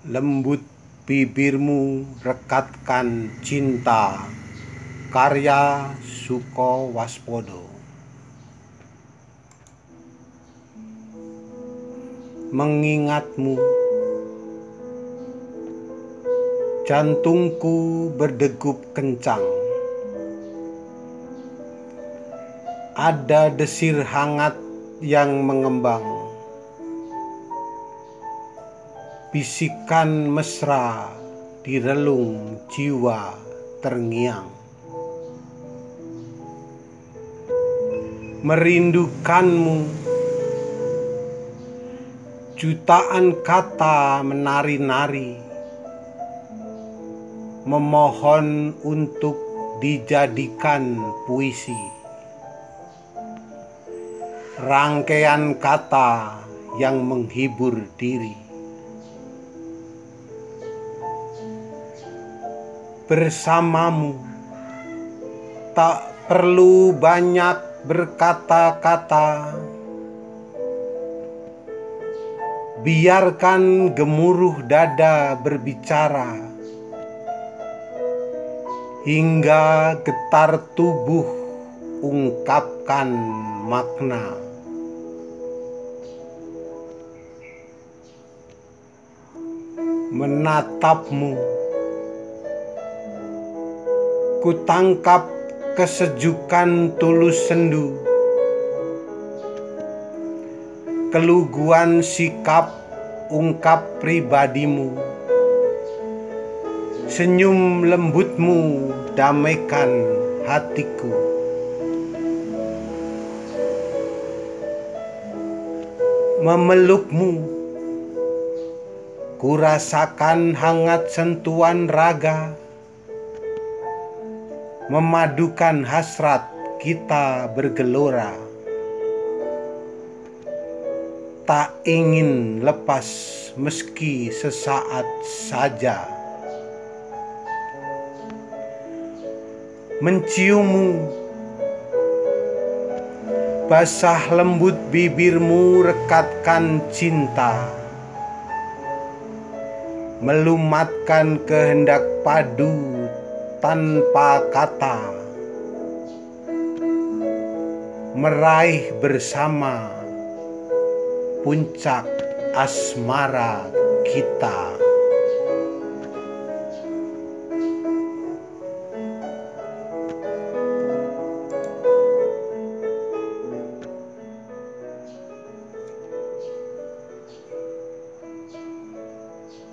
Lembut bibirmu rekatkan cinta Karya Suko Waspodo Mengingatmu Jantungku berdegup kencang. Ada desir hangat yang mengembang Bisikan mesra di relung jiwa terngiang. Merindukanmu Jutaan kata menari-nari Memohon untuk dijadikan puisi. Rangkaian kata yang menghibur diri bersamamu. Tak perlu banyak berkata-kata. Biarkan gemuruh dada berbicara. Hingga getar tubuh ungkapkan makna. Menatapmu Ku tangkap kesejukan tulus sendu. Keluguan sikap ungkap pribadimu. Senyum lembutmu damaikan hatiku. Memelukmu. Ku rasakan hangat sentuhan raga memadukan hasrat kita bergelora. Tak ingin lepas meski sesaat saja. Menciummu, basah lembut bibirmu rekatkan cinta. Melumatkan kehendak padu tanpa kata meraih bersama puncak asmara kita.